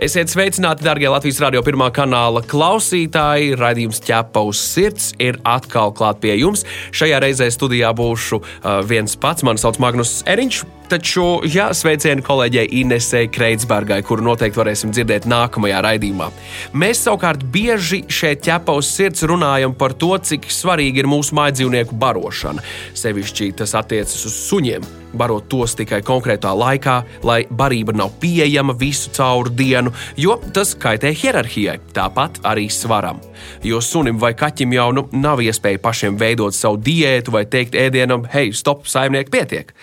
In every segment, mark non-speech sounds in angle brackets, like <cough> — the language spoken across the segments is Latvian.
Esiet sveicināti, darbie Latvijas radio pirmā kanāla klausītāji. Radījums ķepa uz sirds ir atkal klāt pie jums. Šajā reizē studijā būšu uh, viens pats. Mani sauc Magnus Eriņš. Taču, jā, sveicieni kolēģei Inesei Kreitsbergai, kuru noteikti varēsim dzirdēt nākamajā raidījumā. Mēs savukārt bieži šeit ķepa uz sirds runājam par to, cik svarīgi ir mūsu mājdzīvnieku barošana. Sevišķi tas attiecas uz suņiem barot tos tikai konkrētā laikā, lai barība nav pieejama visu cauru dienu, jo tas kaitē hierarhijai, tāpat arī svaram. Jo sunim vai kaķim jau nu, nav iespēja pašiem veidot savu diētu vai teikt ēdienam, hei, stop, saimnieki, pietiek!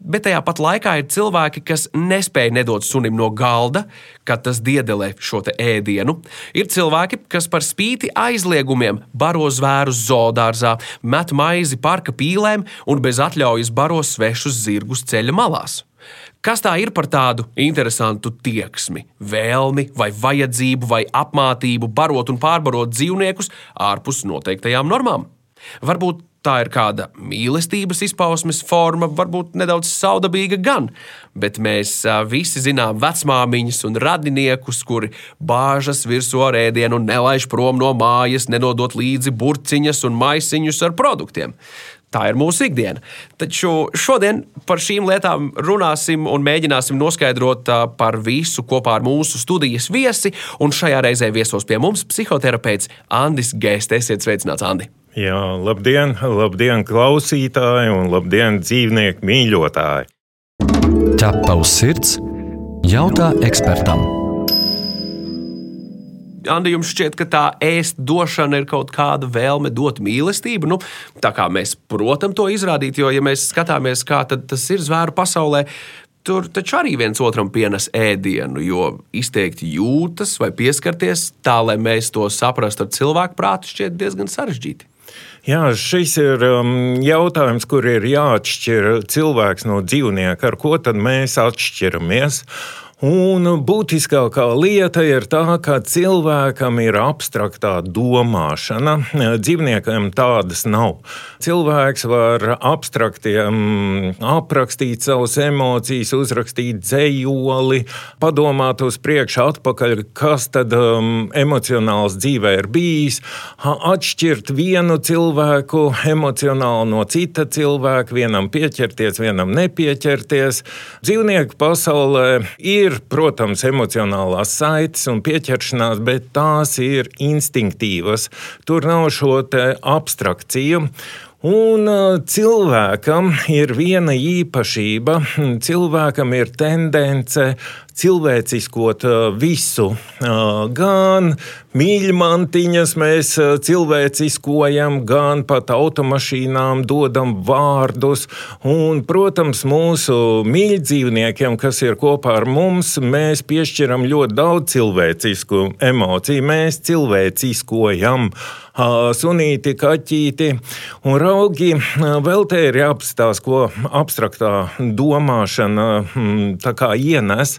Bet tajā pat laikā ir cilvēki, kas nespēja nedot sunim no galda, kad tas diedelē šo ēdienu. Ir cilvēki, kas par spīti aizliegumiem baro zvērus zoodārzā, met maizi parka pīlēm un bez atļaujas baro svešus zirgus ceļa malās. Kas tā ir par tādu interesantu tieksmi, vēlmi vai vajadzību vai apmācību barot un pārbarot dzīvniekus ārpus noteiktajām normām? Varbūt tā ir kāda mīlestības izpausmes forma, varbūt nedaudz saudabīga gan, bet mēs visi zinām vecmāmiņas un radiniekus, kuri bāžas virsū ar ēdienu nelaiž prom no mājas, nenodot līdzi burciņas un maisiņus ar produktiem. Tā ir mūsu ikdiena. Taču šodien par šīm lietām runāsim un mēģināsim noskaidrot par visu kopā ar mūsu studijas viesi. Un šajā reizē viesos pie mums psihoterapeits Andris Gēste. Esiet sveicināts, Andi! Jā, labdien, labdien, klausītāji un labdien, dzīvnieku mīļotāji! Ķepa uz sirds - jautā ekspertam! Andi, jums šķiet, ka tā ēst došana ir kaut kāda vēlme dot mīlestību. Nu, tā kā mēs, protams, to izrādīt, jo, ja mēs skatāmies, kā tas ir zvēru pasaulē, tur taču arī viens otram pienes ēdienu, jo izteikti jūtas vai pieskarties tā, lai mēs to saprastu ar cilvēku prātu, šķiet diezgan sarežģīti. Jā, šis ir um, jautājums, kur ir jāatšķir cilvēks no dzīvnieka. Ar ko tad mēs atšķiramies? Un būtiskākā lieta ir tā, ka cilvēkam ir abstraktā domāšana. Dzīvniekiem tādas nav. Cilvēks var abstraktiem aprakstīt savas emocijas, uzrakstīt dzējoli, padomāt uz priekšu, atpakaļ, kas tad um, emocionāls dzīvē ir bijis, atšķirt vienu cilvēku emocionāli no cita cilvēka, vienam pieķerties, vienam nepieķerties. Dzīvnieku pasaulē ir ir, protams, emocionālās saites un pieķeršanās, bet tās ir instinktīvas. Tur nav šo abstrakciju. Un cilvēkam ir viena īpašība. Cilvēkam ir tendence cilvēciskot visu. Gan mīļmantiņas mēs cilvēciskojam, gan pat automašīnām dodam vārdus. Un, protams, mūsu mīļdzīvniekiem, kas ir kopā ar mums, mēs piešķiram ļoti daudz cilvēcisku emociju. Mēs cilvēciskojam sunīti, kaķīti un raugi. Vēl te ir jāapstāsta, ko abstraktā domāšana ienes.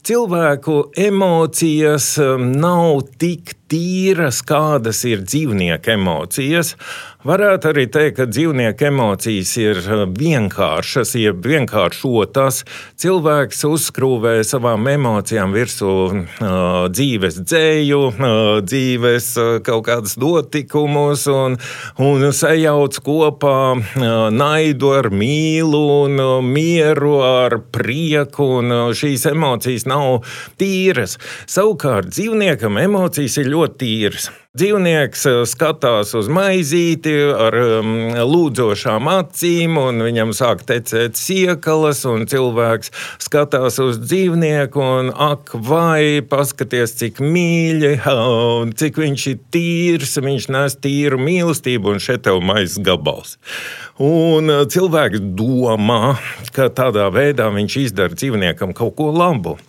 Cilvēku emocijas nav tik tīras, kādas ir dzīvnieku emocijas. Varētu arī teikt, ka dzīvnieku emocijas ir uh, vienkāršas, jeb vienkāršotas. Cilvēks uzskrūvē savām emocijām virsū uh, dzīves dzēju, uh, dzīves uh, kaut kādus notikumus un, un sajauc kopā uh, naidu ar mīlu un uh, mieru ar prieku, un šīs emocijas nav tīras. Savukārt dzīvniekam emocijas ir ļoti tīrs. Dzīvnieks eh, skatās uz maizīti ar um, lūdzošām acīm, un viņam sāk tecēt siekalas, un cilvēks skatās uz dzīvnieku, un ak, vai paskaties, cik mīļi, un cik viņš ir tīrs, viņš nes tīru mīlestību, un šeit tev maizes gabals. Un eh, cilvēks domā, ka tādā veidā viņš izdara dzīvniekam kaut ko labu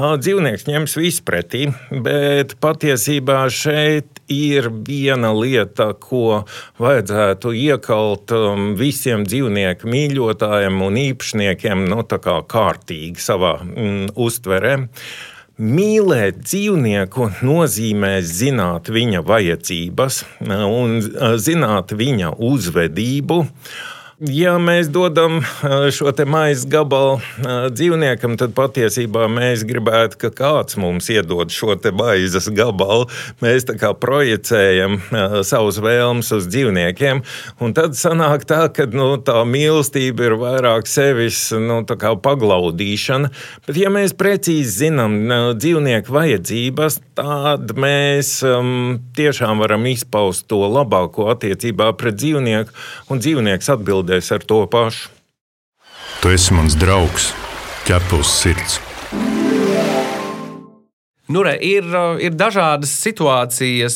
dzīvnieks ņems visu pretī, bet patiesībā šeit ir viena lieta, ko vajadzētu iekalt um, visiem dzīvnieku mīļotājiem un īpašniekiem nu, kā kārtīgi savā mm, uztverē. Mīlēt dzīvnieku nozīmē zināt viņa vajadzības un zināt viņa uzvedību. Uh, ja mēs dodam šo maizi gabalu dzīvniekam, tad patiesībā mēs gribētu, ka kāds mums iedod šo maizes gabalu. Mēs tā kā projicējam savus vēlmes uz dzīvniekiem, un tad sanāk tā, ka nu, tā mīlestība ir vairāk sevis nu, paglaudīšana. Bet, ja mēs precīzi zinām dzīvnieku vajadzības, tad mēs um, tiešām varam izpaust to labāko attiecībā pret dzīvnieku, un dzīvnieks atbild atbildēs ar to pašu. Tu esi mans draugs, ķepus sirds. Nu, re, ir, ir dažādas situācijas,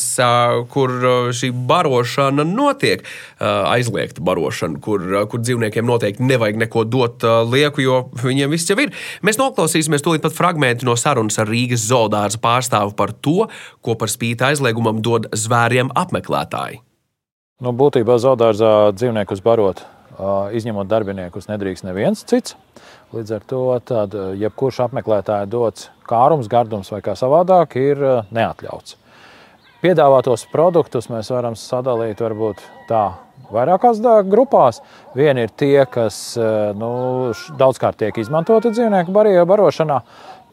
kur šī barošana notiek. Aizliegta barošana, kur, kur dzīvniekiem noteikti nevajag neko dot lieku, jo viņiem viss jau ir. Mēs noklausīsimies tūlīt pat fragment no sarunas ar Rīgas zoodārza pārstāvu par to, ko par spīti aizliegumam dod zvēriem apmeklētāji. Nu, būtībā zoodārzā dzīvniekus barot izņemot darbiniekus, nedrīkst neviens cits. Līdz ar to tad, jebkurš apmeklētāja dots kārums, gardums vai kā savādāk ir neatļauts. Piedāvātos produktus mēs varam sadalīt varbūt tā vairākās grupās. Vieni ir tie, kas nu, daudzkārt tiek izmantoti dzīvnieku barošanā.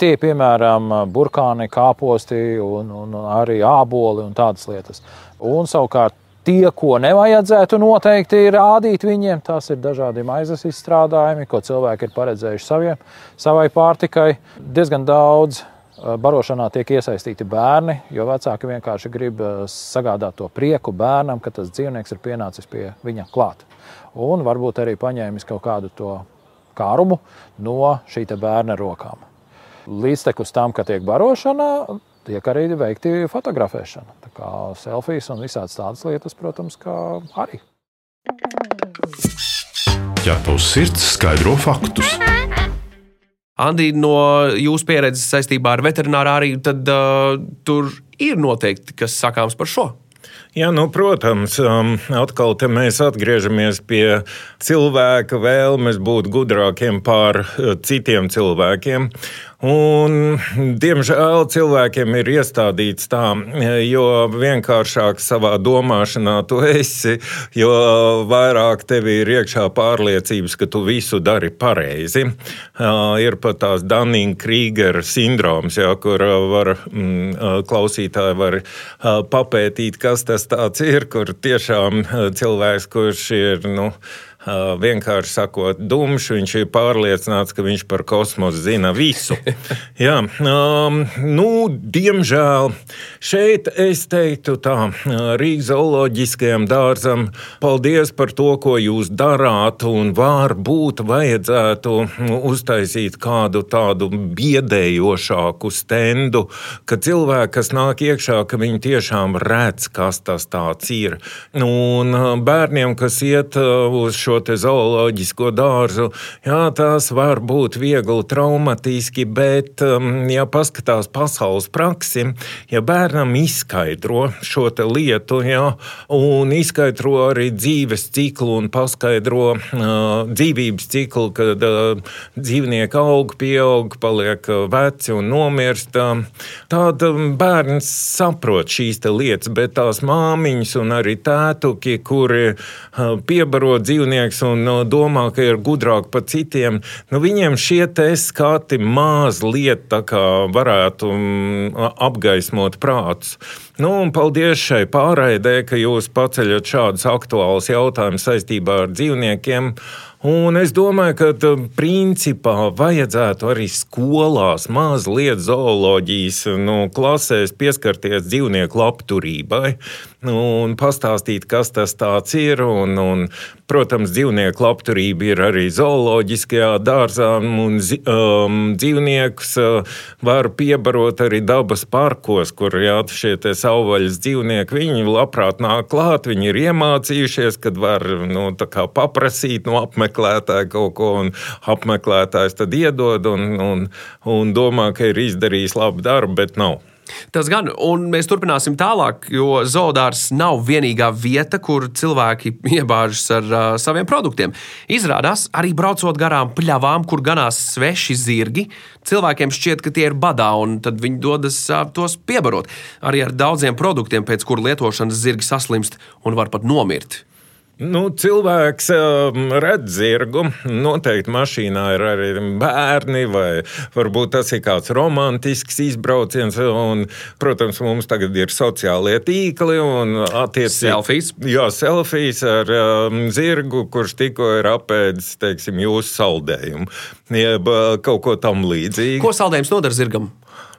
Tie, piemēram, burkāni, kāposti un, un arī āboli un tādas lietas. Un savukārt Tie, ko nevajadzētu noteikti rādīt viņiem, tas ir dažādi maizes izstrādājumi, ko cilvēki ir paredzējuši saviem, savai pārtikai. Diezgan daudz eh, barošanā tiek iesaistīti bērni, jo vecāki vienkārši grib eh, sagādāt to prieku bērnam, ka tas dzīvnieks ir pienācis pie viņa klāt. Un varbūt arī paņēmis kaut kādu to kārumu no šī bērna rokām. Līdztekus tam, ka tiek barošana, tiek arī veikti fotografēšana. Tā kā selfijas un visādas tādas lietas, protams, arī. Ja tavs sirds skaidro faktus. Andi, no jūsu pieredzes saistībā ar veterinārāriju, tad uh, tur ir noteikti kas sakāms par šo. Jā, nu, protams, um, atkal mēs atgriežamies pie cilvēka vēlmes būt gudrākiem pār uh, citiem cilvēkiem. Un, diemžēl cilvēkiem ir iestādīts tā, jo vienkāršāk savā domāšanā tu esi, jo vairāk tev ir iekšā pārliecības, ka tu visu dari pareizi. Ir pat tās Dunning-Krieger sindroms, jā, kur var, mm, klausītāji var papētīt, kas tas ir, kur tiešām cilvēks, kurš ir. Nu, vienkārši sakot, dumšs. Viņš ir pārliecināts, ka viņš par kosmosu zina visu. <laughs> Jā, um, nu, diemžēl šeit es teiktu tā, Rīgas zooloģiskajam dārzam, paldies par to, ko jūs darāt, un varbūt vajadzētu uztaisīt kādu tādu biedējošāku stendu, ka cilvēki, kas nāk iekšā, ka viņi tiešām redz, kas tas ir. Un bērniem, kas iet uz šo šo zooloģisko dārzu, jā, tās var būt viegli traumatiski, bet, um, ja paskatās pasaules praksi, ja bērnam izskaidro šo lietu, jā, un izskaidro arī dzīves ciklu un paskaidro uh, dzīvības ciklu, kad uh, dzīvnieki aug, pieaug, paliek uh, veci un nomirst, uh, tad um, bērns saprot šīs lietas, bet tās māmiņas un arī tētuki, kuri uh, piebaro dzīvnieku, dzīvnieks un nu, domā, ka ir gudrāk par citiem, nu, viņiem šie skati mazliet varētu mm, apgaismot prātus. Nu, paldies šai pārraidē, ka jūs paceļat šādus aktuālus jautājumus saistībā ar dzīvniekiem. Un es domāju, ka principā vajadzētu arī skolās mazliet zooloģijas nu, klasēs pieskarties dzīvnieku labturībai nu, un pastāstīt, kas tas ir. Un, un, protams, dzīvnieku labturība ir arī zooloģiskajā dārzā, un um, dzīvniekus uh, var piebarot arī dabas parkos, kur jā, šie savvaļas dzīvnieki, viņi labprāt nāk klāt, viņi ir iemācījušies, kad var nu, paprasīt no apmeklētāja kaut ko, un apmeklētājs tad iedod un, un, un domā, ka ir izdarījis labu darbu, bet nav. Tas gan, un mēs turpināsim tālāk, jo zoodārs nav vienīgā vieta, kur cilvēki iebāžas ar uh, saviem produktiem. Izrādās, arī braucot garām pļavām, kur ganās sveši zirgi, cilvēkiem šķiet, ka tie ir badā, un tad viņi dodas uh, tos piebarot. Arī ar daudziem produktiem, pēc kuru lietošanas zirgi saslimst un var pat nomirt. Nu, cilvēks um, redz zirgu. Noteikti mašīnā ir arī bērni, vai varbūt tas ir kāds romantisks izbrauciens. Un, protams, mums tagad ir sociālie tīkli un attiecīgi Selfijas. Jā, selfijas ar um, zirgu, kurš tikko ir apēdis teiksim, jūsu saldējumu, jeb uh, kaut ko tam līdzīgu. Ko saldējums nodara zirgam?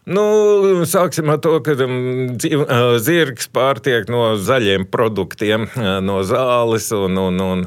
Nu, sāksim ar to, ka ā, zirgs pārtiek no zaļiem produktiem, no zāles un, un, un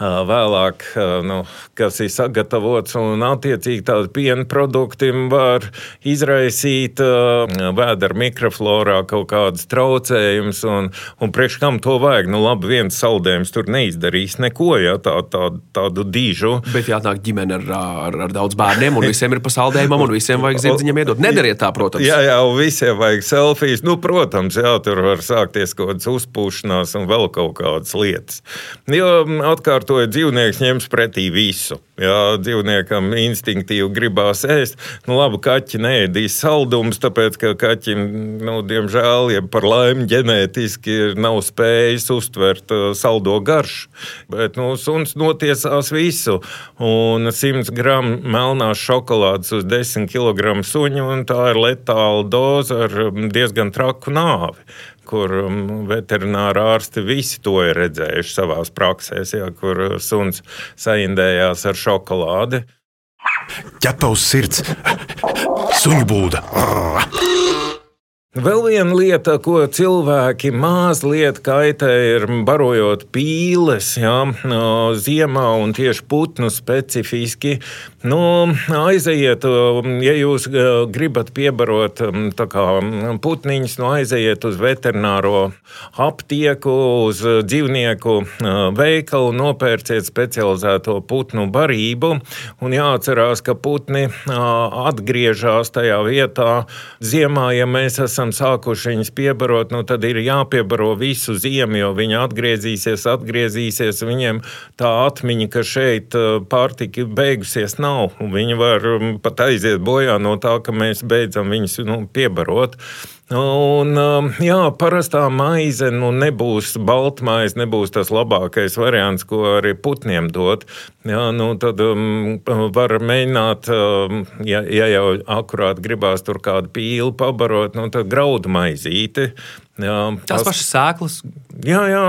vēlāk, nu, kas ir sagatavots. Un, attiecīgi, tādi piena produkti var izraisīt vēdera mikroflorā kaut kādas traucējumus. Un, un priekš kam to vajag? Nu, labi, viens saldējums tur neizdarīs neko, ja tā, tā, tādu dižu. Bet jāatnāk ģimene ar, ar, ar daudz bērniem, un visiem ir pasaldējumam, un visiem vajag zirdziņam <laughs> iedot. Nedariet tā, protams. Jā, jā, un visiem vajag selfijas. Nu, protams, jā, tur var sākties kaut kādas uzpūšanās un vēl kaut kādas lietas. Jo, atkārtoju, dzīvnieks ņems pretī visu. Jā, dzīvniekam instinktīvi gribās ēst. Nu, labi, kaķi neēdīs saldumus, tāpēc, ka kaķim, nu, diemžēl, ja par laimi ģenētiski nav spējis uztvert uh, saldo garšu. Bet, nu, suns notiesās visu. Un 100 gramu melnās šokolādes uz 10 kg suņu, un tā ir letāla doze ar um, diezgan traku nāvi kur um, veterināri ārsti visi to ir redzējuši savā praksē, ja, kur uh, suns saindējās ar šokolādi. ķepa uz sirds, suņu būda. Vēl viena lieta, ko cilvēki mazliet kaitē, ir barojot pīles no ziemā un tieši putnu specifiski. Nu, aizejiet, ja jūs uh, gribat piebarot tā kā putniņus, nu, aizejiet uz veterināro aptieku, uz dzīvnieku uh, veikalu, nopērciet specializēto putnu barību. Un jāatcerās, ka putni uh, atgriežas tajā vietā ziemā, ja mēs esam sākuši viņus piebarot, nu, tad ir jāpiebaro visu ziemu, jo viņi atgriezīsies, atgriezīsies. Viņiem tā atmiņa, ka šeit uh, pārtika beigusies, nav. Viņi var um, pat aiziet bojā no tā, ka mēs beidzam viņus nu, piebarot. Un, um, jā, parastā maize nu, nebūs baltmaize, nebūs tas labākais variants, ko arī putniem dot. Jā, nu, tad um, var mēģināt, um, ja, ja jau akurāt gribās tur kādu pīli pabarot, nu, tad graudu maizīti. Jā, Tās pašas sēklas, Jā, jā,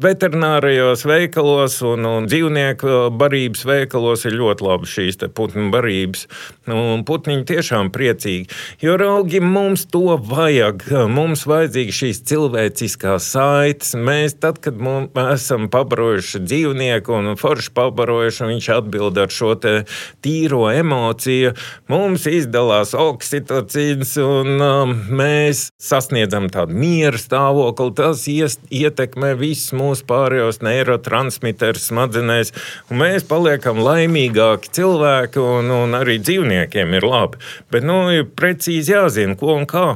veterinārijos veikalos un, un dzīvnieku barības veikalos ir ļoti labi šīs putnu barības. Un putniņi tiešām priecīgi. Jo raugi mums to vajag. Mums vajadzīga šīs cilvēciskās saites. Mēs, tad, kad mums, esam pabarojuši dzīvnieku un forši pabarojuši, un viņš atbild ar šo tīro emociju, mums izdalās oksitocīns un um, mēs sasniedzam tādu mieru stāvokli. Tas ietekmē visus mūsu pārējos neirotransmiterus smadzenēs, mēs paliekam laimīgāki cilvēki, un, un arī dzīvniekiem ir labi. Bet nu, ir precīzi jāzina, ko un kā.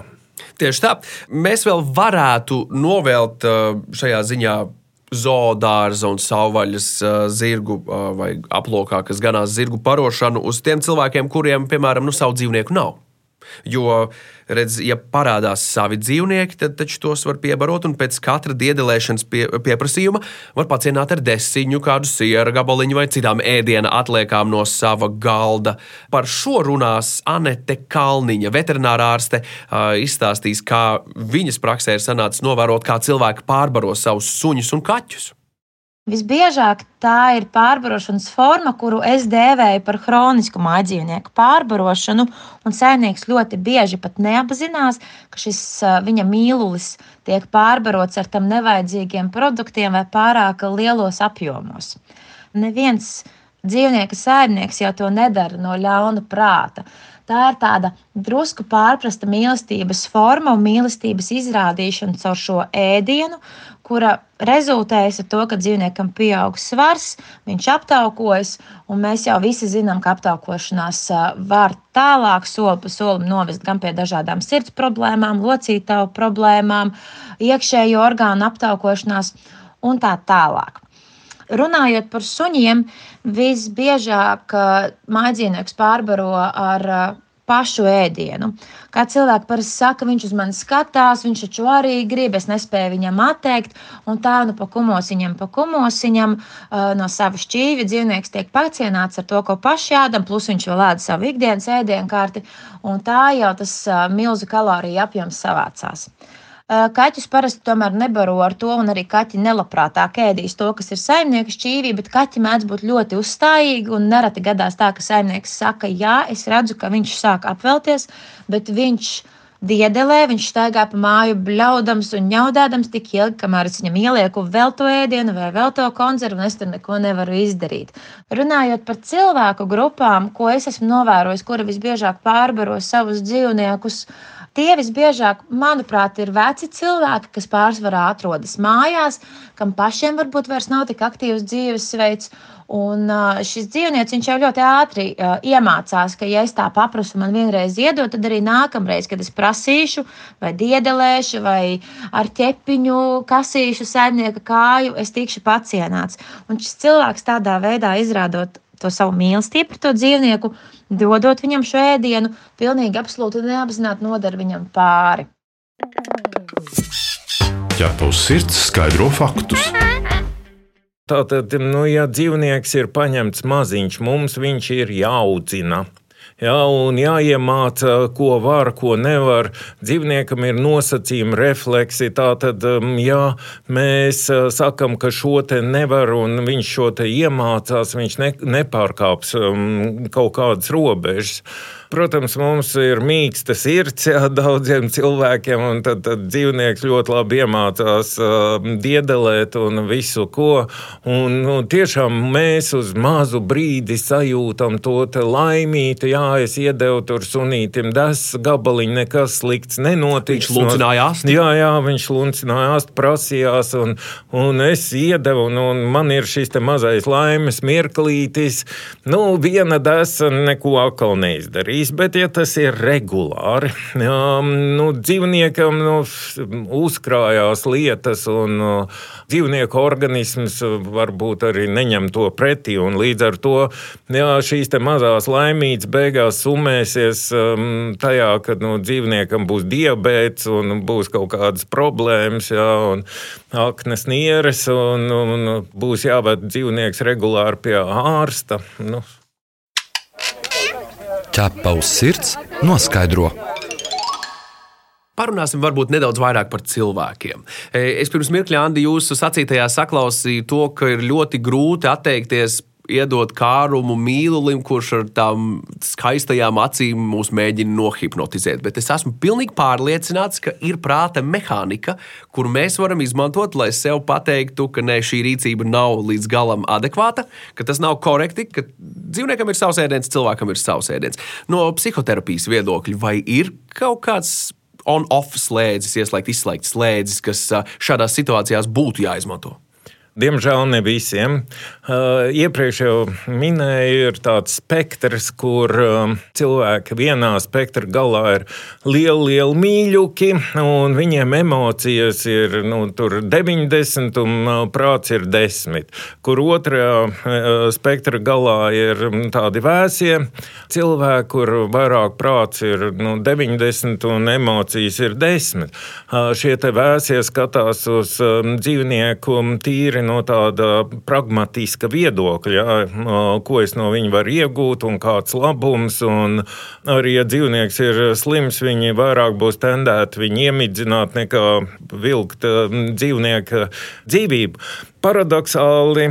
Tieši tā. Mēs vēl varētu novēlt uh, šajā ziņā zoodārza un savvaļas zirgu vai aplokā, kas ganās zirgu parošanu uz tiem cilvēkiem, kuriem, piemēram, nu, savu dzīvnieku nav. Jo, redz, ja parādās savi dzīvnieki, tad taču tos var piebarot, un pēc katra diedelēšanas pie, pieprasījuma var pacienāt ar desiņu, kādu siera gabaliņu vai citām ēdiena atliekām no sava galda. Par šo runās Anete Kalniņa, veterinārā ārste, izstāstīs, kā viņas praksē ir sanācis novērot, kā cilvēki pārbaro savus suņus un kaķus. Visbiežāk tā ir pārbarošanas forma, kuru es dēvēju par chronisku mājdzīvnieku pārbarošanu. Un saimnieks ļoti bieži pat neapzinās, ka šis viņa mīlulis tiek pārbarots ar tam nevajadzīgiem produktiem vai pārāk lielos apjomos. Neviens dzīvnieka saimnieks jau to nedara no ļauna prāta. Tā ir tāda drusku pārprasta mīlestības forma un mīlestības izrādīšana caur šo ēdienu, kura rezultējas ar to, ka dzīvniekam pieaug svars, viņš aptaukojas, un mēs jau visi zinām, ka aptaukošanās var tālāk, soli pa solim novest gan pie dažādām sirds problēmām, locītavu problēmām, iekšējo orgānu aptaukošanās un tā tālāk. Runājot par suņiem, visbiežāk mājdzīvnieks pārbaro ar pašu ēdienu. Kā cilvēki parasti saka, viņš uz mani skatās, viņš taču arī grib, es nespēju viņam atteikt, un tā nu pa kumosiņam, pa kumosiņam no sava šķīvja dzīvnieks tiek pacienāts ar to, ko paši ēdam, plus viņš vēl ēda savu ikdienas ēdienkarti, un tā jau tas milzu kaloriju apjoms savācās. Kaķus parasti tomēr nebaro ar to, un arī kaķi nelabprātāk ēdīs to, kas ir saimnieka šķīvī, bet kaķi mēdz būt ļoti uzstājīgi. Un nereti gadās tā, ka saimnieks saka, jā, es redzu, ka viņš sāk apvelties, bet viņš diedelē, viņš staigā pa māju, bļaudams un ņaudādams tik ilgi, kamēr es viņam ielieku vēl to ēdienu vai vēl to konservu, un es tur neko nevaru izdarīt. Runājot par cilvēku grupām, ko es esmu novērojis, kura visbiežāk pārbaro savus dzīvniekus, Tie visbiežāk, manuprāt, ir veci cilvēki, kas pārsvarā atrodas mājās, kam pašiem varbūt vairs nav tik aktīvs dzīvesveids. Un šis dzīvnieks jau ļoti ātri iemācās, ka, ja es tā paprasu, man vienreiz iedod, tad arī nākamreiz, kad es prasīšu, vai diedelēšu, vai ar ķepiņu kasīšu saimnieka kāju, es tikšu pacienāts. Un šis cilvēks tādā veidā izrādot to savu mīlestību par to dzīvnieku, dodot viņam šo ēdienu, pilnīgi absolūti neapzināti nodara viņam pāri. Ķepus sirds skaidro faktus. Tātad, nu, ja dzīvnieks ir paņemts maziņš, mums viņš ir jāaudzina. Ja, un jāiemāca, ko var, ko nevar. Dzīvniekam ir nosacījumi, refleksi. Tātad, um, ja mēs uh, sakām, ka šo te nevar, un viņš šo te iemācās, viņš ne, nepārkāps um, kaut kādas robežas. Protams, mums ir mīksta sirds jā, daudziem cilvēkiem, un tad, tad dzīvnieks ļoti labi iemācās uh, diedelēt un visu ko. Un, nu, tiešām mēs uz mazu brīdi sajūtam to laimīti. Jā, es iedevu tur sunītim des gabaliņu, nekas slikts nenotiks. Viņš luncināja ast. Jā, jā, viņš luncināja ast, prasījās, un, un es iedevu, un, un man ir šis mazais laimes mirklītis. Nu, viena desa neko atkal neizdarīja darījis, bet ja tas ir regulāri, <laughs> nu, dzīvniekam nu, uzkrājās lietas, un uh, dzīvnieku organisms varbūt arī neņem to pretī. Līdz ar to jā, šīs mazās laimītas beigās summēsies um, tajā, ka nu, dzīvniekam būs diabetes un būs kaut kādas problēmas, jā, un aknes nieres, un, un būs jāved dzīvnieks regulāri pie ārsta. Nu, ķepa uz sirds noskaidro. Parunāsim varbūt nedaudz vairāk par cilvēkiem. E, es pirms mirkļa, Andi, jūsu sacītajā saklausīju to, ka ir ļoti grūti atteikties iedot kārumu mīlulim, kurš ar tām skaistajām acīm mūs mēģina nohipnotizēt. Bet es esmu pilnīgi pārliecināts, ka ir prāta mehānika, kuru mēs varam izmantot, lai sev pateiktu, ka ne, šī rīcība nav līdz galam adekvāta, ka tas nav korekti, ka dzīvniekam ir savs ēdiens, cilvēkam ir savs ēdiens. No psihoterapijas viedokļa, vai ir kaut kāds on-off slēdzis, ieslēgt, izslēgt slēdzis, kas šādās situācijās būtu jāizmanto? Diemžēl ne visiem. Uh, iepriekš jau minēju, ir tāds spektrs, kur um, cilvēki vienā spektra galā ir lieli, lieli mīļuki, un viņiem emocijas ir nu, 90, un uh, prāts ir 10. Kur otrajā uh, spektra galā ir um, tādi vēsie cilvēki, kur vairāk prāts ir nu, 90 un emocijas ir 10. Šie vēsie skatās uz dzīvnieku tīri tīri no tāda pragmatiska viedokļa, ko es no viņa varu iegūt un kāds labums. Un arī, ja dzīvnieks ir slims, viņi vairāk būs tendēti viņu iemidzināt nekā vilkt dzīvnieka dzīvību. Paradoxāli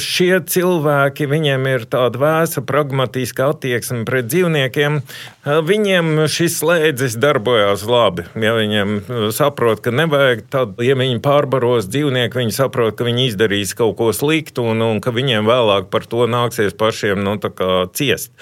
šie cilvēki, viņiem ir tāda vēsa, pragmatiska attieksme pret dzīvniekiem. Viņiem šis slēdzis darbojās labi. Ja viņiem saprot, ka nevajag, tad, ja viņi pārbaros dzīvnieku, viņi saprot, ka viņi izdarīs kaut ko sliktu un, un ka viņiem vēlāk par to nāksies pašiem nu, ciest.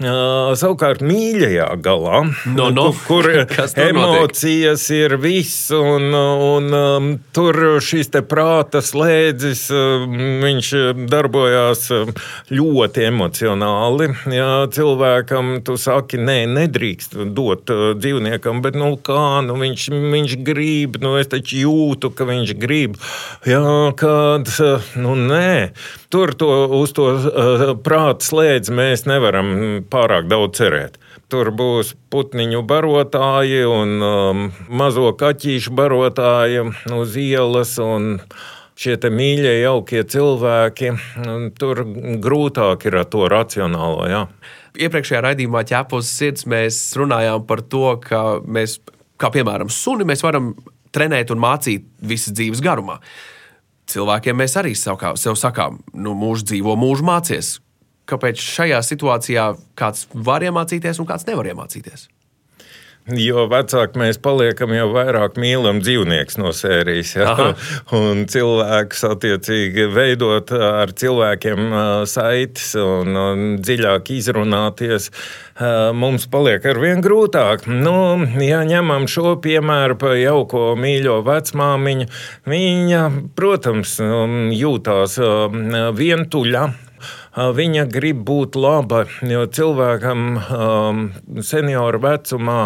Savukārt, mīļajā galā, no, no. kur, kur <laughs> emocijas notiek? ir viss, un, un um, tur šis prāta slēdzis, um, viņš darbojās ļoti emocionāli. Jā, cilvēkam tu saki, nē, nedrīkst dot dzīvniekam, bet nu kā, nu viņš, viņš grib, nu es taču jūtu, ka viņš grib. Jā, kad, nu nē, tur to, uz to uh, prāta slēdzi mēs nevaram pārāk daudz cerēt. Tur būs putniņu barotāji un um, mazo kaķīšu barotāji uz ielas. Šie mīļie, jaukie cilvēki, tur grūtāk ir ar to racionālo. Jā. Iepriekšējā raidījumā ķēpos sirds mēs runājām par to, ka mēs, kā piemēram, suni, mēs varam trenēt un mācīt visas dzīves garumā. Cilvēkiem mēs arī sev sakām, nu, mūžs dzīvo, mūžs mācies kāpēc šajā situācijā kāds var iemācīties un kāds nevar iemācīties? Jo vecāki mēs paliekam, jo vairāk mīlam dzīvniekus no sērijas. Ja? Un cilvēks attiecīgi veidot ar cilvēkiem saites un, un dziļāk izrunāties. Mums paliek ar vien grūtāk. Nu, ja ņemam šo piemēru par jauko mīļo vecmāmiņu, viņa, protams, jūtās vientuļa viņa grib būt laba, jo cilvēkam senioru vecumā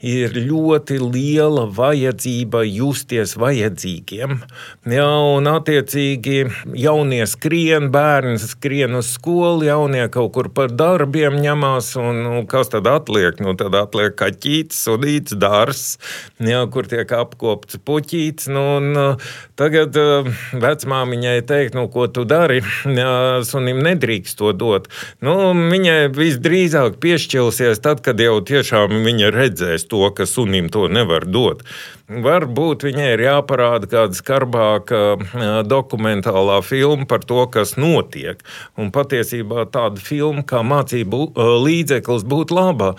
ir ļoti liela vajadzība justies vajadzīgiem. Jā, un attiecīgi jaunie skrien, bērni skrien uz skolu, jaunie kaut kur par darbiem ņemās, un nu, kas tad atliek? Nu, tad atliek kaķītis, sudīts, dārs, jā, kur tiek apkopts puķītis. Nu, un, tagad vecmāmiņai teikt, nu, ko tu dari, jā, sunim nedrīkst nedrīkst to dot. Nu, viņai visdrīzāk piešķilsies tad, kad jau tiešām viņa redzēs to, ka sunim to nevar dot. Varbūt viņai ir jāparāda kāda skarbāka dokumentālā filma par to, kas notiek. Un patiesībā tāda filma kā mācību līdzeklis būtu laba.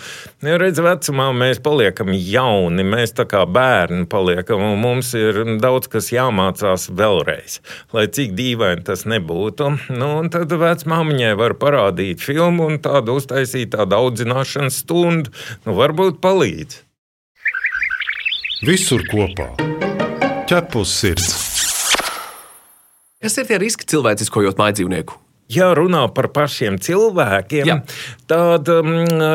Ja redz, vecumā mēs paliekam jauni, mēs tā kā bērni paliekam, un mums ir daudz kas jāmācās vēlreiz. Lai cik dīvaini tas nebūtu, nu, tad vecmāmiņai var parādīt filmu un tādu uztaisīt tādu audzināšanas stundu. Nu, varbūt palīdz. Visur kopā - ķepus sirds. Kas ir tie riski cilvēciskojot mājdzīvnieku? Ja runā par pašiem cilvēkiem, Jā. tad um,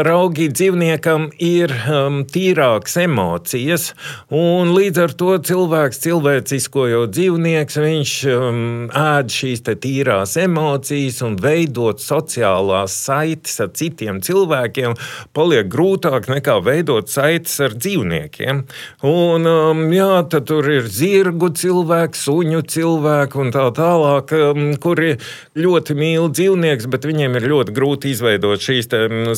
raugi dzīvniekam ir um, tīrākas emocijas. Līdz ar to cilvēks, cilvēciskojot dzīvnieks, viņš um, ēd šīs tīrās emocijas un veidot sociālās saites ar citiem cilvēkiem, paliek grūtāk nekā veidot saites ar dzīvniekiem. Un, um, jā, tad tur ir zirgu cilvēki, suņu cilvēki un tā tālāk, um, kuri ļoti mīl dzīvnieks, bet viņiem ir ļoti grūti izveidot šīs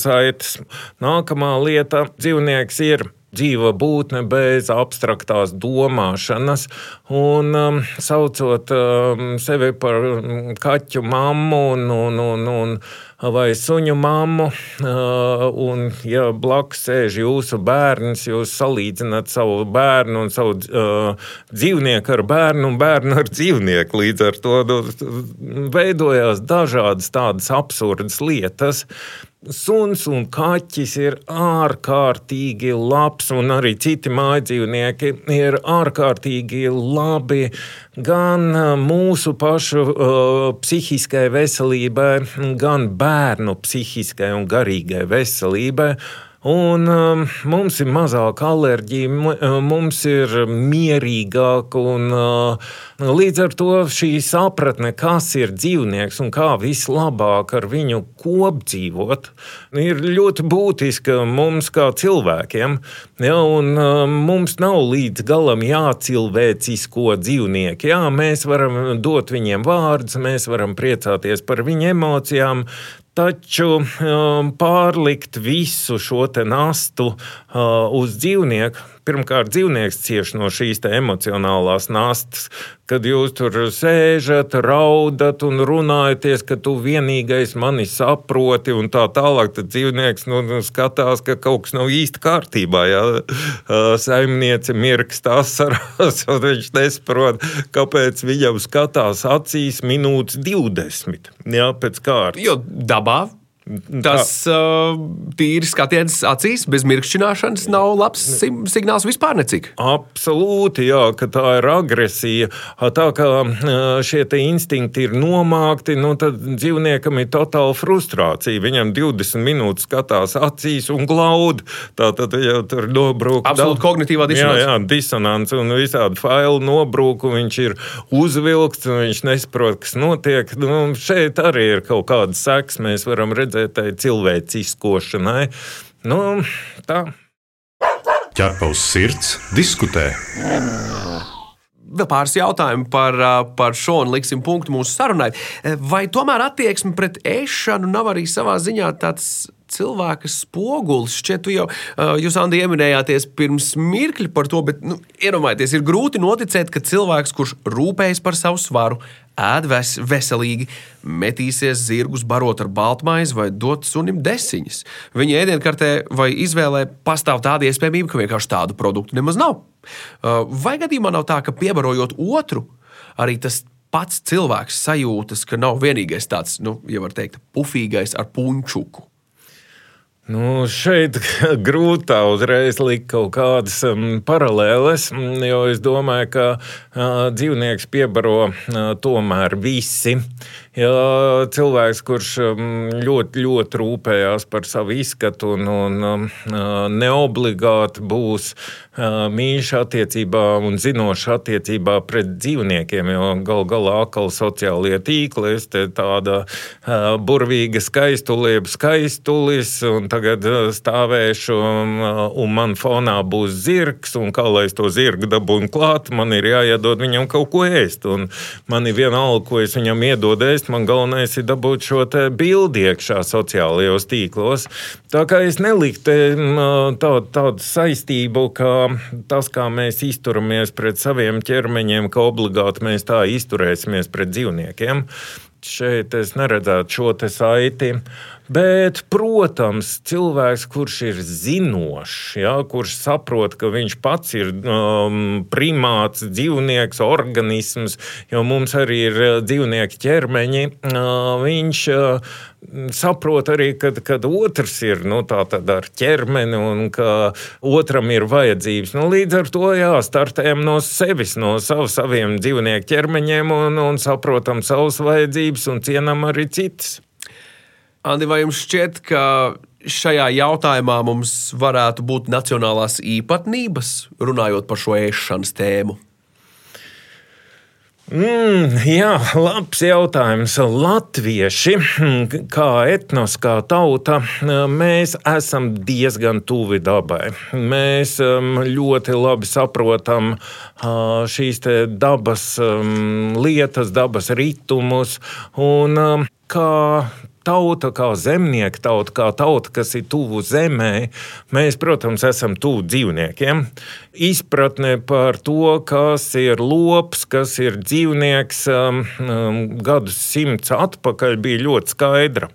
saites. Nākamā lieta - dzīvnieks ir dzīva būtne bez abstraktās domāšanas. Un um, saucot um, sevi par kaķu mammu un, un, un, un vai suņu mammu, uh, un ja blakus sēž jūsu bērns, jūs salīdzināt savu bērnu un savu uh, dzīvnieku ar bērnu un bērnu ar dzīvnieku. Līdz ar to nu, veidojās dažādas tādas absurdas lietas. Suns un kaķis ir ārkārtīgi labs, un arī citi mājdzīvnieki ir ārkārtīgi labi gan mūsu pašu uh, psihiskai veselībai, gan bērnu psihiskai un garīgai veselībai. Un um, mums ir mazāka alerģija, mums ir mierīgāk, un uh, līdz ar to šī sapratne, kas ir dzīvnieks un kā vislabāk ar viņu kopdzīvot, ir ļoti būtiska mums kā cilvēkiem. Ja, un, uh, mums nav līdz galam jācilvēcisko dzīvnieku. Jā, mēs varam dot viņiem vārdus, mēs varam priecāties par viņu emocijām, Taču um, pārlikt visu šo nastu uh, uz dzīvnieku, pirmkārt, dzīvnieks cieš no šīs emocionālās nastas, kad jūs tur sēžat, raudat un runājaties, ka tu vienīgais mani saproti un tā tālāk. Tad dzīvnieks nu, nu skatās, ka kaut kas nav īsti kārtībā. Jā. Saimniece mirkst asarās, <laughs> un viņš nesaprot, kāpēc viņam skatās acīs minūtes 20 jā, pēc kārtas. Jo dabā Tas uh, tīri skatiens acīs, bez mirkšķināšanas, nav labs signāls vispār necik. Absolūti, jā, ka tā ir agresija. Tā kā šie instinkti ir nomākti, nu, tad dzīvniekam ir totāla frustrācija. Viņam 20 minūtes skatās acīs un glaud. Tā tad jau tur nobrūk. Absolūti daudz- kognitīvā disonance. Jā, jā, disonance un visādi failu nobrūku. Viņš ir uzvilkts un viņš nesaprot, kas notiek. Nu, šeit arī ir kaut kāda seks. Mēs varam redzēt, tai cilvēciskošanai. Nu, tā. Ķepa uz sirds, diskutē. Vēl pāris jautājumu par, par šo un liksim punktu mūsu sarunai. Vai tomēr attieksme pret ēšanu nav arī savā ziņā tāds cilvēka spogulis? Šķiet, jau, uh, jūs, Andi, ieminējāties pirms mirkļa par to, bet nu, iedomājieties, ir grūti noticēt, ka cilvēks, kurš rūpējas par savu svaru, ēd ves, veselīgi, metīsies zirgus barot ar baltmaizi vai dot sunim desiņas. Viņa ēdienkartē vai izvēlē pastāv tāda iespējamība, ka vienkārši tādu produktu nemaz nav. Uh, Vai gadījumā nav tā, ka piebarojot otru, arī tas pats cilvēks sajūtas, ka nav vienīgais tāds, nu, ja var teikt, pufīgais ar punčuku? Nu, šeit <laughs> grūti uzreiz likt kaut kādas um, paralēles, mm, jo es domāju, ka uh, dzīvnieks piebaro uh, tomēr visi. Ja cilvēks, kurš um, ļoti, ļoti rūpējās par savu izskatu un, un um, uh, neobligāti būs mīļš attiecībā un zinošs attiecībā pret dzīvniekiem, jo gal galā akli sociālie tīkli, es te tāda burvīga skaistulie, skaistulis, un tagad stāvēšu, uh, un man fonā būs zirgs, un kā lai es to zirgu dabūnu klāt, man ir jāiedod viņam kaut ko ēst, un man ir vienalga, ko es viņam iedodu ēst, man galvenais ir dabūt šo bildi iekšā sociālajos tīklos. Tā kā es neliktu tādu, tādu saistību, ka tas, kā mēs izturamies pret saviem ķermeņiem, ka obligāti mēs tā izturēsimies pret dzīvniekiem. Šeit es neredzētu šo saiti. Bet, protams, cilvēks, kurš ir zinošs, ja, kurš saprot, ka viņš pats ir um, primāts, dzīvnieks, organisms, jo mums arī ir uh, dzīvnieki ķermeņi, uh, viņš uh, saprot arī, kad, kad otrs ir nu, ar ķermeni un ka otram ir vajadzības. Nu, līdz ar to jāstartējam no sevis, no sav, saviem dzīvnieku ķermeņiem un, un saprotam savas vajadzības un cienam arī citas. Andi, vai jums šķiet, ka šajā jautājumā mums varētu būt nacionālās īpatnības, runājot par šo ēšanas tēmu? Mm, jā, labs jautājums. Latvieši, kā etnos, kā tauta, mēs esam diezgan tuvi dabai. Mēs um, ļoti labi saprotam šīs dabas lietas, dabas ritumus. Un, kā tauta, kā zemnieka tauta, kā tauta, kas ir tuvu zemē, mēs, protams, esam tuvu dzīvniekiem. Izpratne par to, kas ir lops, kas ir dzīvnieks, um, um, gadus simts atpakaļ bija ļoti skaidra.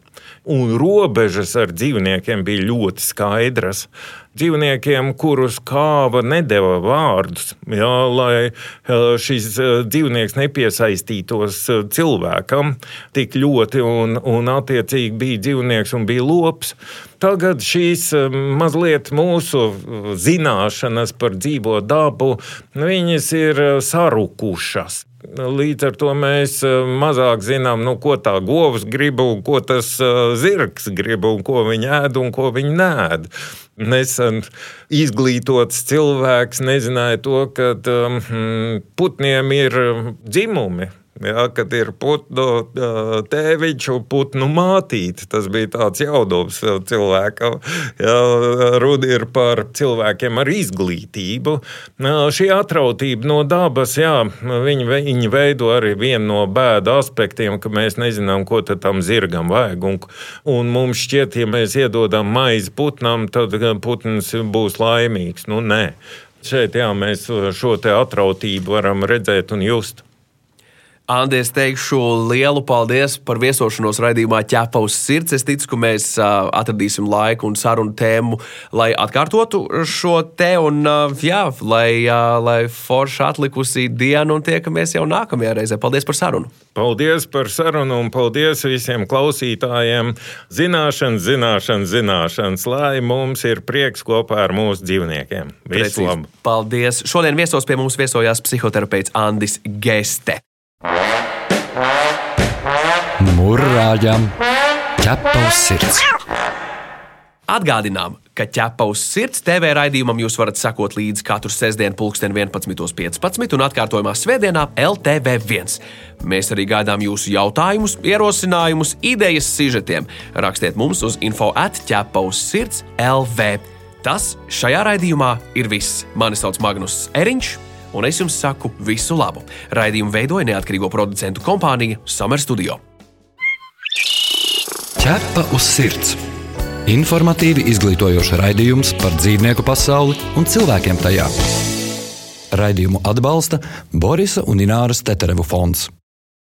Un robežas ar dzīvniekiem bija ļoti skaidras. Dzīvniekiem, kurus kāva nedēva vārdus, jā, lai šis dzīvnieks nepiesaistītos cilvēkam tik ļoti, un, un attiecīgi bija dzīvnieks un bija lops. Tagad šīs mazliet mūsu zināšanas par dzīvo dabu, viņas ir sarukušas. Līdz ar to mēs mazāk zinām, nu, ko tā govs grib, un ko tas zirgs grib, un ko viņi ēd un ko viņi nēd. Nesen izglītots cilvēks nezināja to, ka um, putniem ir dzimumi. Ja, kad ir putnu tēviņš un putnu mātīte, tas bija tāds jaudums cilvēkam. Ja, runa ir par cilvēkiem ar izglītību. Šī atrautība no dabas, jā, viņi, viņi veido arī vienu no bēdu aspektiem, ka mēs nezinām, ko tam zirgam vajag. Un, un mums šķiet, ja mēs iedodam maizi putnam, tad putns būs laimīgs. Nu, nē. Šeit jā, mēs šo atrautību varam redzēt un just. Andi, es teikšu lielu paldies par viesošanos raidījumā ķepa uz sirds. Es ticu, ka mēs atradīsim laiku un sarunu tēmu, lai atkārtotu šo te un, jā, lai, lai forša atlikusī diena un tiekamies jau nākamajā reizē. Paldies par sarunu! Paldies par sarunu un paldies visiem klausītājiem. Zināšanas, zināšanas, zināšanas, lai mums ir prieks kopā ar mūsu dzīvniekiem. Visu labu! Paldies! Šodien viesos pie mums viesojās psihoterapeits Andis Geste. Mūrāģam, ķepa uz sirds. Atgādinām, ka ķepa uz sirds TV raidījumam jūs varat sekot līdzi katru sestdienu, pulksten 11.15 un atkārtojumā Svētdienā LTV1. Mēs arī gaidām jūsu jautājumus, ierosinājumus, idejas sižetiem. Rakstiet mums uz info atķepa uz sirds LV. Tas šajā raidījumā ir viss. Mani sauc Magnus Eriņš un es jums saku visu labu. Raidījumu veidoja neatkarīgo producentu kompānija Summer Studio. Ķepa uz sirds. Informatīvi izglītojoši raidījums par dzīvnieku pasauli un cilvēkiem tajā. Raidījumu atbalsta Borisa un Ināras Teterevu fonds.